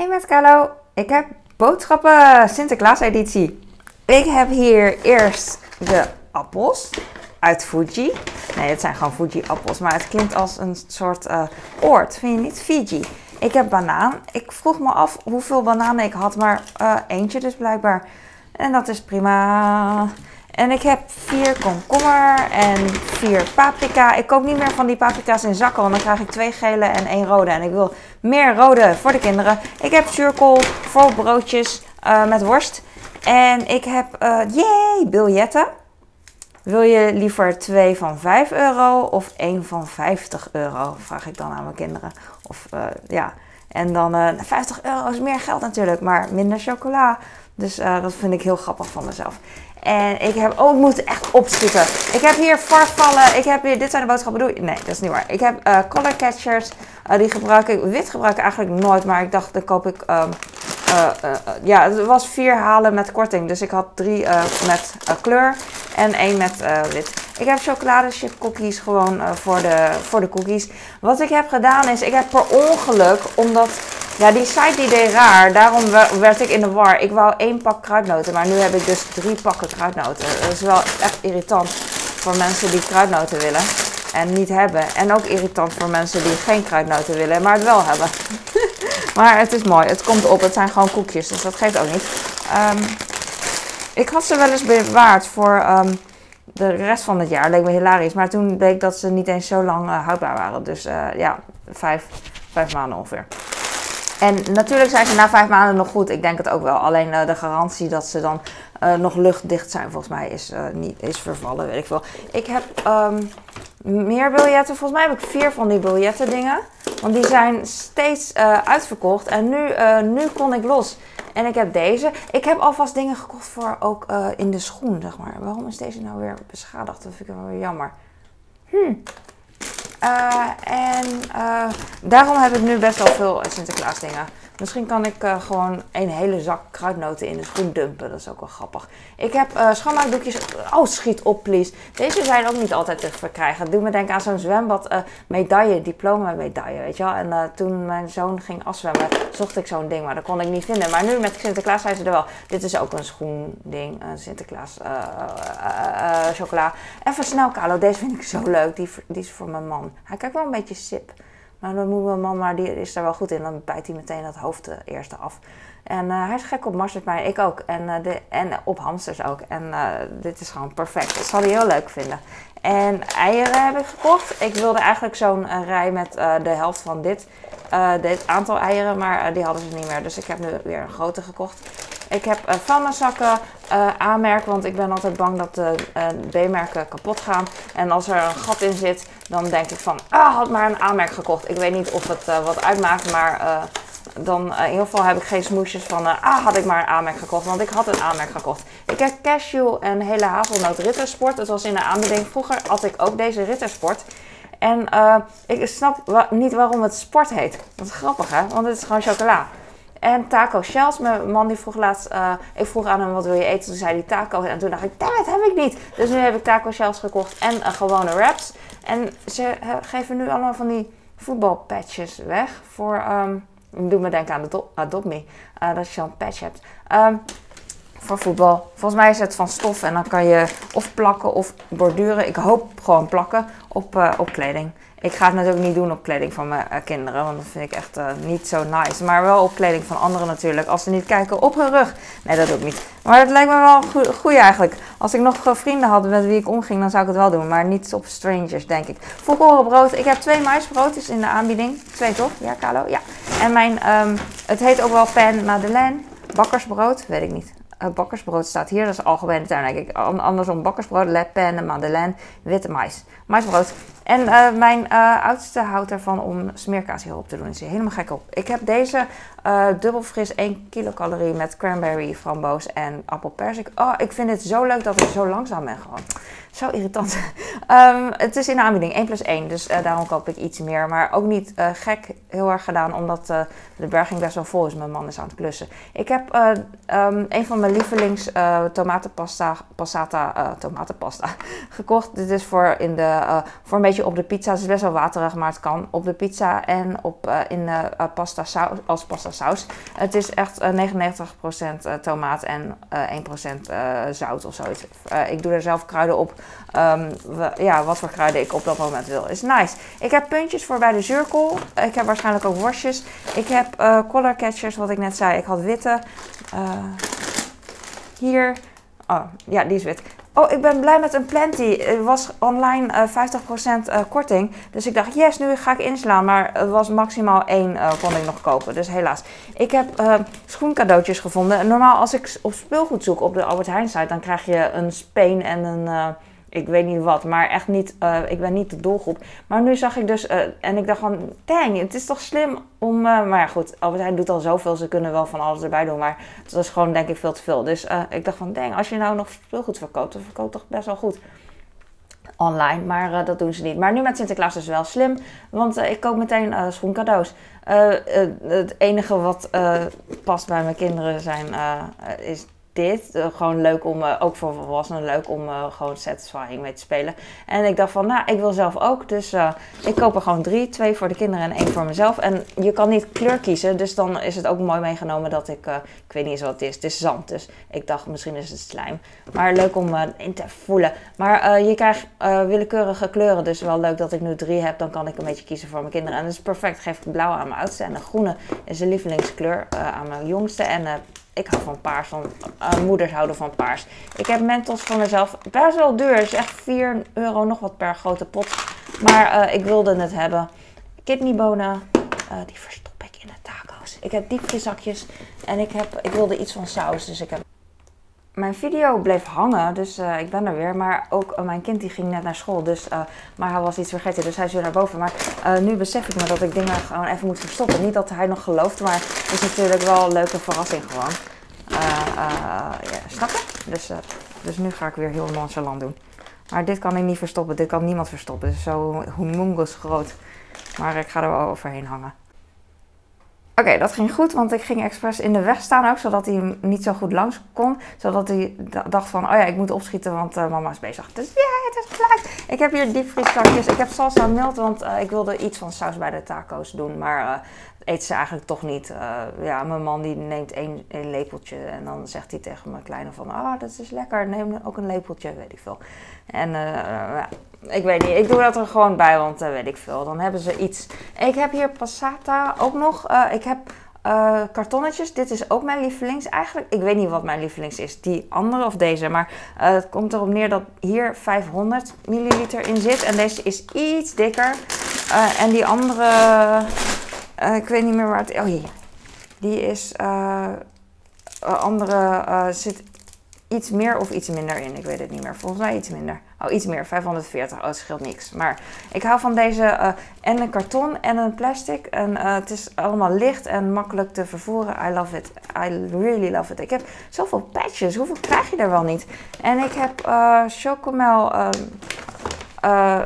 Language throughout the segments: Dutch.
Hey met Carlo, ik heb boodschappen Sinterklaas editie. Ik heb hier eerst de appels uit Fuji. Nee, het zijn gewoon Fuji appels, maar het klinkt als een soort uh, oord, vind je niet? Fiji. Ik heb banaan. Ik vroeg me af hoeveel bananen ik had, maar uh, eentje dus blijkbaar. En dat is prima. En ik heb vier komkommer en vier paprika. Ik koop niet meer van die paprika's in zakken, want dan krijg ik twee gele en één rode. En ik wil meer rode voor de kinderen. Ik heb zuurkool voor broodjes uh, met worst. En ik heb, uh, yay, biljetten. Wil je liever twee van 5 euro of één van 50 euro? Vraag ik dan aan mijn kinderen. Of uh, ja, en dan uh, 50 euro is meer geld natuurlijk, maar minder chocola. Dus uh, dat vind ik heel grappig van mezelf. En ik heb, oh, ik moet echt opschieten. Ik heb hier farfallen. Ik heb hier, dit zijn de boodschappen. Nee, dat is niet waar. Ik heb uh, color catchers. Die gebruik ik, wit gebruik ik eigenlijk nooit. Maar ik dacht, dan koop ik, uh, ja, het was vier halen met korting. Dus ik had drie met kleur en één met wit. Ik heb chocoladechip cookies gewoon voor, de, voor de cookies. Wat ik heb gedaan is, ik heb per ongeluk, omdat ja, die site die deed raar. Daarom werd ik in de war. Ik wou één pak kruidnoten, maar nu heb ik dus drie pakken kruidnoten. Dat is wel echt irritant voor mensen die kruidnoten willen en niet hebben. En ook irritant voor mensen die geen kruidnoten willen, maar het wel hebben. maar het is mooi. Het komt op. Het zijn gewoon koekjes, dus dat geeft ook niet. Um, ik had ze wel eens bewaard voor um, de rest van het jaar. Leek me hilarisch. Maar toen bleek dat ze niet eens zo lang uh, houdbaar waren. Dus uh, ja, vijf, vijf maanden ongeveer. En natuurlijk zijn ze na vijf maanden nog goed. Ik denk het ook wel. Alleen uh, de garantie dat ze dan nog luchtdicht zijn, volgens mij, is, niet, is vervallen. Weet ik veel. Ik heb um, meer biljetten. Volgens mij heb ik vier van die biljetten dingen. Want die zijn steeds uitverkocht. En nu, nu kon ik los. En ik heb deze. Ik heb alvast dingen gekocht voor ook in de schoen, zeg maar. Waarom is deze nou weer beschadigd? Dat vind ik wel weer jammer. Hm. En uh, daarom heb ik nu best wel veel Sinterklaas dingen. Misschien kan ik uh, gewoon een hele zak kruidnoten in de schoen dumpen. Dat is ook wel grappig. Ik heb uh, schoonmaakdoekjes. Oh, schiet op, please. Deze zijn ook niet altijd te verkrijgen. Doe me denken aan zo'n zwembad uh, medaille, diploma medaille, weet je wel. En toen mijn zoon ging afzwemmen, zocht ik zo'n ding, maar dat kon ik niet vinden. Maar nu met Sinterklaas zijn ze er wel. Dit is ook een schoending, een Sinterklaas chocola. Even snel, Carlo. Deze vind ik zo leuk. Die, die is voor mijn man. Hij kijkt wel een beetje sip. Maar dan moet mijn man, maar die is er wel goed in. Dan bijt hij meteen het hoofd de eerste af. En uh, hij is gek op marsepein, ik ook. En, uh, de, en op hamsters ook. En dit is gewoon perfect. Dat zal hij heel leuk vinden. En eieren heb ik gekocht. Ik wilde eigenlijk zo'n rij met de helft van dit, dit aantal eieren. Maar die hadden ze niet meer. Dus ik heb nu weer een grote gekocht. Ik heb uh, mijn zakken uh, aanmerken, want ik ben altijd bang dat de uh, B-merken kapot gaan. En als er een gat in zit, dan denk ik van, ah, had maar een aanmerk gekocht. Ik weet niet of het wat uitmaakt, maar dan in ieder geval heb ik geen smoesjes van, ah, had ik maar een aanmerk gekocht, want ik had een aanmerk gekocht. Ik heb cashew en hele hazelnoot rittersport. Dat was in de aanbieding. Vroeger had ik ook deze rittersport. En ik snap niet waarom het sport heet. Dat is grappig, hè? Want het is gewoon chocola. En taco shells. Mijn man die vroeg laatst, uh, ik vroeg aan hem wat wil je eten. Toen zei hij taco. En toen dacht ik, dat heb ik niet. Dus nu heb ik taco shells gekocht en uh, gewone wraps. En ze geven nu allemaal van die voetbalpatches weg. Voor, um, doe me denken aan de Adopt Me. dat je zo'n patch hebt. Um, voor voetbal. Volgens mij is het van stof en dan kan je of plakken of borduren. Ik hoop gewoon plakken op, op kleding. Ik ga het natuurlijk niet doen op kleding van mijn uh, kinderen, want dat vind ik echt uh, niet zo nice. Maar wel op kleding van anderen natuurlijk, als ze niet kijken op hun rug. Nee, dat doe ik niet. Maar het lijkt me wel goed eigenlijk. Als ik nog vrienden had met wie ik omging, dan zou ik het wel doen. Maar niet op strangers, denk ik. Volkorenbrood. Ik heb twee maisbroodjes in de aanbieding. Twee toch? Ja, Carlo? Ja. En mijn, um, het heet ook wel Pan Madeleine. Bakkersbrood, weet ik niet. Uh, bakkersbrood staat hier, dat is algemene ik. Andersom, bakkersbrood, le pen, madeleine, witte mais. Maisbrood. En uh, mijn uh, oudste houdt ervan om smeerkaas hierop te doen. Is helemaal gek op. Ik heb deze dubbel fris 1 kilocalorie met cranberry, framboos en appelpersik. Oh, ik vind het zo leuk dat ik zo langzaam ben gewoon. Zo irritant. um, het is in de aanbieding 1 plus 1, dus daarom koop ik iets meer. Maar ook niet gek heel erg gedaan, omdat de berging best wel vol is. Mijn man is aan het klussen. Ik heb um, een van mijn lievelings tomatenpasta, passata, tomatenpasta gekocht. Dit is voor, in de, voor een beetje op de pizza. Het is best wel waterig, maar het kan. Op de pizza en op, in pasta saus, als pasta saus. Het is echt 99% tomaat en 1% zout of zoiets. ik doe er zelf kruiden op. We, ja, wat voor kruiden ik op dat moment wil. Is nice. Ik heb puntjes voor bij de zuurkool. Ik heb waarschijnlijk ook worstjes. Ik heb color catchers, wat ik net zei. Ik had witte. hier. Oh, ja, die is wit. Oh, ik ben blij met een Plenty. Er was online uh, 50% uh, korting. Dus ik dacht, yes, nu ga ik inslaan. Maar het was maximaal één uh, kon ik nog kopen. Dus helaas. Ik heb uh, schoencadeautjes gevonden. Normaal als ik op speelgoed zoek op de Albert Heijn site... dan krijg je een speen en een ik weet niet wat, maar echt niet, uh, ik ben niet de doelgroep. Maar nu zag ik dus, uh, en ik dacht van, dang, het is toch slim om, uh, maar ja goed, Albert Heijn doet al zoveel, ze kunnen wel van alles erbij doen, maar het was gewoon denk ik veel te veel. Dus ik dacht van, dang, als je nou nog speelgoed verkoopt, dan verkoopt toch best wel goed online, maar dat doen ze niet. Maar nu met Sinterklaas is wel slim, want ik koop meteen schoencadeaus. het enige wat past bij mijn kinderen zijn, is dit. Uh, gewoon leuk om, uh, ook voor volwassenen, leuk om uh, gewoon satisfying mee te spelen. En ik dacht van, nou, ik wil zelf ook. Dus ik koop er gewoon drie. Twee voor de kinderen en één voor mezelf. En je kan niet kleur kiezen. Dus dan is het ook mooi meegenomen dat ik, ik weet niet eens wat het is. Het is zand. Dus ik dacht, misschien is het slijm. Maar leuk om in te voelen. Maar je krijgt willekeurige kleuren. Dus wel leuk dat ik nu drie heb. Dan kan ik een beetje kiezen voor mijn kinderen. En dat is perfect. Geef ik blauw aan mijn oudste. En de groene is de lievelingskleur aan mijn jongste. En ik hou van paars, van uh, moeders houden van paars. Ik heb Mentos voor mezelf. Best wel duur. Het is echt 4 euro nog wat per grote pot. Maar uh, ik wilde het hebben. Kidneybonen, uh, die verstop ik in de taco's. Ik heb diepvrieszakjes en ik, heb, ik wilde iets van saus. Dus ik heb... Mijn video bleef hangen, dus uh, ik ben er weer. Maar ook uh, mijn kind die ging net naar school, dus, uh, maar hij was iets vergeten, dus hij is weer naar boven. Maar nu besef ik me dat ik dingen gewoon even moet verstoppen. Niet dat hij nog gelooft, maar het is natuurlijk wel een leuke verrassing gewoon. ja, snap je? Dus, dus nu ga ik weer heel nonchalant doen. Maar dit kan ik niet verstoppen, dit kan niemand verstoppen. Het is zo humongous groot. Maar ik ga er wel overheen hangen. Oké, dat ging goed, want ik ging expres in de weg staan ook, zodat hij niet zo goed langs kon. Zodat hij dacht van, oh ja, ik moet opschieten, want uh, mama is bezig. Dus ja, het is gelijk. Ik heb hier diepvrieszakjes. Ik heb salsa mild, want uh, ik wilde iets van saus bij de taco's doen. Maar uh, eet ze eigenlijk toch niet. ja, mijn man die neemt één, lepeltje en dan zegt hij tegen mijn kleine van, oh, dat is lekker, neem ook een lepeltje, weet ik veel. En ik weet niet. Ik doe dat er gewoon bij, want uh, weet ik veel. Dan hebben ze iets. Ik heb hier passata ook nog. Uh, ik heb uh, kartonnetjes. Dit is ook mijn lievelings. Eigenlijk, ik weet niet wat mijn lievelings is. Die andere of deze. Maar het komt erop neer dat hier 500 milliliter in zit. En deze is iets dikker. en die andere, ik weet niet meer waar het... Oh hier. Die is... andere zit iets meer of iets minder in. Ik weet het niet meer. Volgens mij iets minder. Oh, iets meer. 540. Oh, het scheelt niks. Maar ik hou van deze uh, en een karton en een plastic. En uh, het is allemaal licht en makkelijk te vervoeren. I love it. I really love it. Ik heb zoveel patches. Hoeveel krijg je er wel niet? En ik heb uh, chocomel... Uh,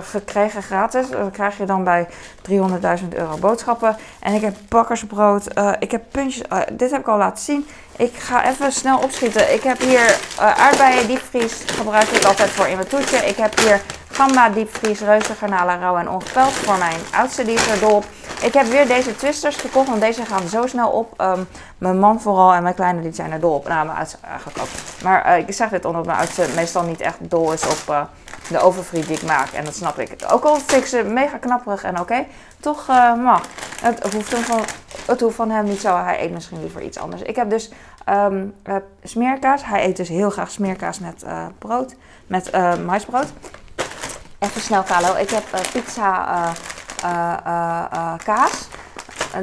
gekregen gratis. Dat krijg je dan bij 300.000 euro boodschappen. En ik heb bakkersbrood. ik heb puntjes. dit heb ik al laten zien. Ik ga even snel opschieten. Ik heb hier aardbeien diepvries. Gebruik ik altijd voor in mijn toetje. Ik heb hier gamba diepvries, reuzengarnalen, rauw en ongepeld. Voor mijn oudste die is er dol Ik heb weer deze twisters gekocht, want deze gaan zo snel op. Um, mijn man vooral en mijn kleine die zijn er dol op. Nou, mijn oudste eigenlijk ook. Maar ik zeg dit omdat mijn oudste meestal niet echt dol is op de overfriet die ik maak. En dat snap ik. Ook al ze mega knapperig en oké. Toch mag. Het hoeft, van, het hoeft van hem niet zo. Hij eet misschien liever iets anders. Ik heb dus um, uh, smeerkaas. Hij eet dus heel graag smeerkaas met uh, brood, met uh, maisbrood. Even snel, Carlo. Ik heb pizza kaas.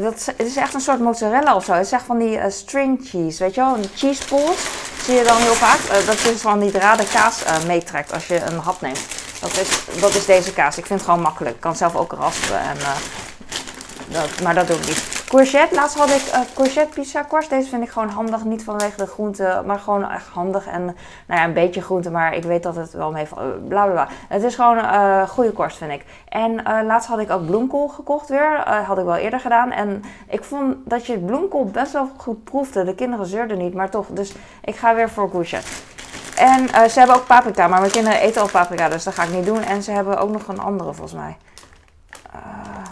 dat is, het is echt een soort mozzarella of zo. Het is echt van die string cheese, weet je wel? Een cheese balls zie je dan heel vaak. dat is van die draden kaas meetrekt als je een hap neemt. Dat is, dat is deze kaas. Ik vind het gewoon makkelijk. Ik kan zelf ook raspen. En, dat, maar dat doe ik niet. Courgette, laatst had ik uh, courgette pizza korst. Deze vind ik gewoon handig, niet vanwege de groente, maar gewoon echt handig. En nou ja, een beetje groente, maar ik weet dat het wel mee van eh, bla bla bla. Het is gewoon uh, goede korst, vind ik. En laatst had ik ook bloemkool gekocht weer. had ik wel eerder gedaan. En ik vond dat je bloemkool best wel goed proefde. De kinderen zeurden niet, maar toch. Dus ik ga weer voor courgette. En ze hebben ook paprika, maar mijn kinderen eten al paprika, dus dat ga ik niet doen. En ze hebben ook nog een andere volgens mij.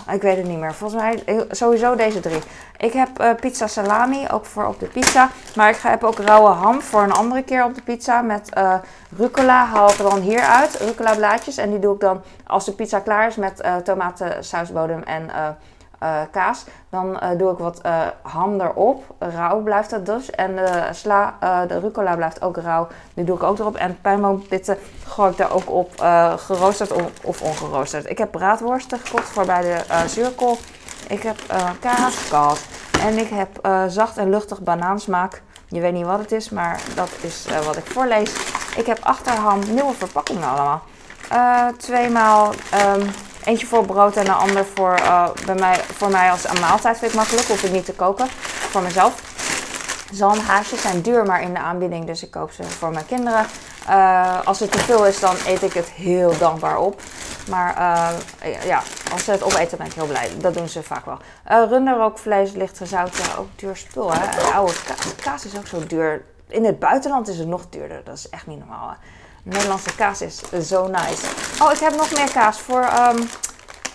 Uh, ik weet het niet meer. Volgens mij eh, sowieso deze drie. Ik heb uh, pizza salami, ook voor op de pizza. Maar ik heb ook rauwe ham voor een andere keer op de pizza. Met uh, rucola haal ik dan hier uit. Rucola blaadjes. En die doe ik dan als de pizza klaar is met tomaten, sausbodem en uh, kaas. Dan uh, doe ik wat uh, ham erop. Rauw blijft dat dus. En de sla, de rucola blijft ook rauw. Die doe ik ook erop. En pijnboompitten gooi ik daar ook op. geroosterd of ongeroosterd. Ik heb braadworsten gekocht voor bij de zuurkool. Ik heb kaas, kaas. En ik heb zacht en luchtig banaansmaak. Je weet niet wat het is, maar dat is wat ik voorlees. Ik heb achterham nieuwe verpakkingen allemaal. tweemaal... Um, Eentje voor brood en een ander voor, uh, bij mij, voor mij als een maaltijd vind ik makkelijk. Hoef ik niet te koken voor mezelf. Zalmhaasjes zijn duur, maar in de aanbieding. Dus ik koop ze voor mijn kinderen. Uh, als het te veel is, dan eet ik het heel dankbaar op. Maar uh, ja, als ze het opeten, ben ik heel blij. Dat doen ze vaak wel. Uh, runderrookvlees, licht gezout, ook duur spul. Hè? Oude kaas, is ook zo duur. In het buitenland is het nog duurder. Dat is echt niet normaal. Nederlandse kaas is zo nice. Oh, ik heb nog meer kaas voor um,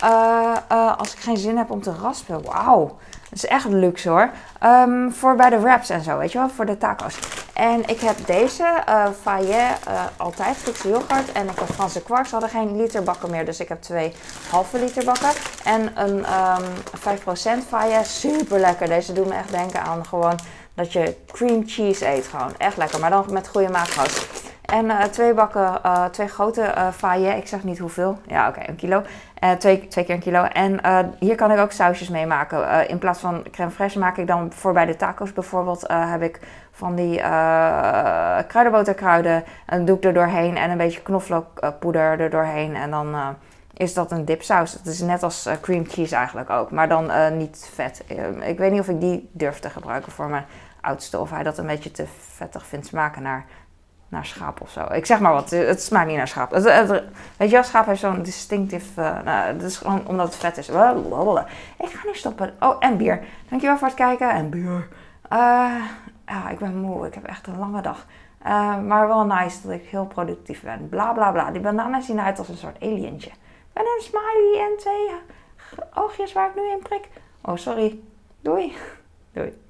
uh, uh, als ik geen zin heb om te raspen. Wauw. Dat is echt luxe hoor. Um, voor bij de wraps en zo, weet je wel, voor de tacos. En ik heb deze, uh, Fayet, altijd Griekse yoghurt. En ik heb Franse kwark. Ze hadden geen literbakken meer, dus ik heb twee halve liter bakken. En een um, 5% Fayet, super lekker. Deze doen me echt denken aan gewoon dat je cream cheese eet. Gewoon echt lekker, maar dan met goede macro's. En uh, twee bakken, uh, twee grote uh, Ik zeg niet hoeveel. Ja, oké, een kilo. twee, twee keer een kilo. En hier kan ik ook sausjes mee maken. in plaats van crème fraîche maak ik dan voor bij de tacos bijvoorbeeld... heb ik van die kruidenboterkruiden. En doe ik er doorheen. En een beetje knoflookpoeder er doorheen. En dan is dat een dipsaus. Het is net als cream cheese eigenlijk ook. Maar dan niet vet. ik weet niet of ik die durf te gebruiken voor mijn oudste. Of hij dat een beetje te vettig vindt smaken naar naar schaap of zo. Ik zeg maar wat, het smaakt niet naar schaap. Het, weet je schaap heeft zo'n distinctief... Uh, nou, het is gewoon omdat het vet is. Ik ga nu stoppen. Oh, en bier. Dankjewel voor het kijken. En bier. Uh, ja, ik ben moe. Ik heb echt een lange dag. Uh, maar wel nice dat ik heel productief ben. Bla, bla, bla. Die bananen zien eruit als een soort alientje. En een smiley en twee oogjes waar ik nu in prik. Oh, sorry. Doei. Doei.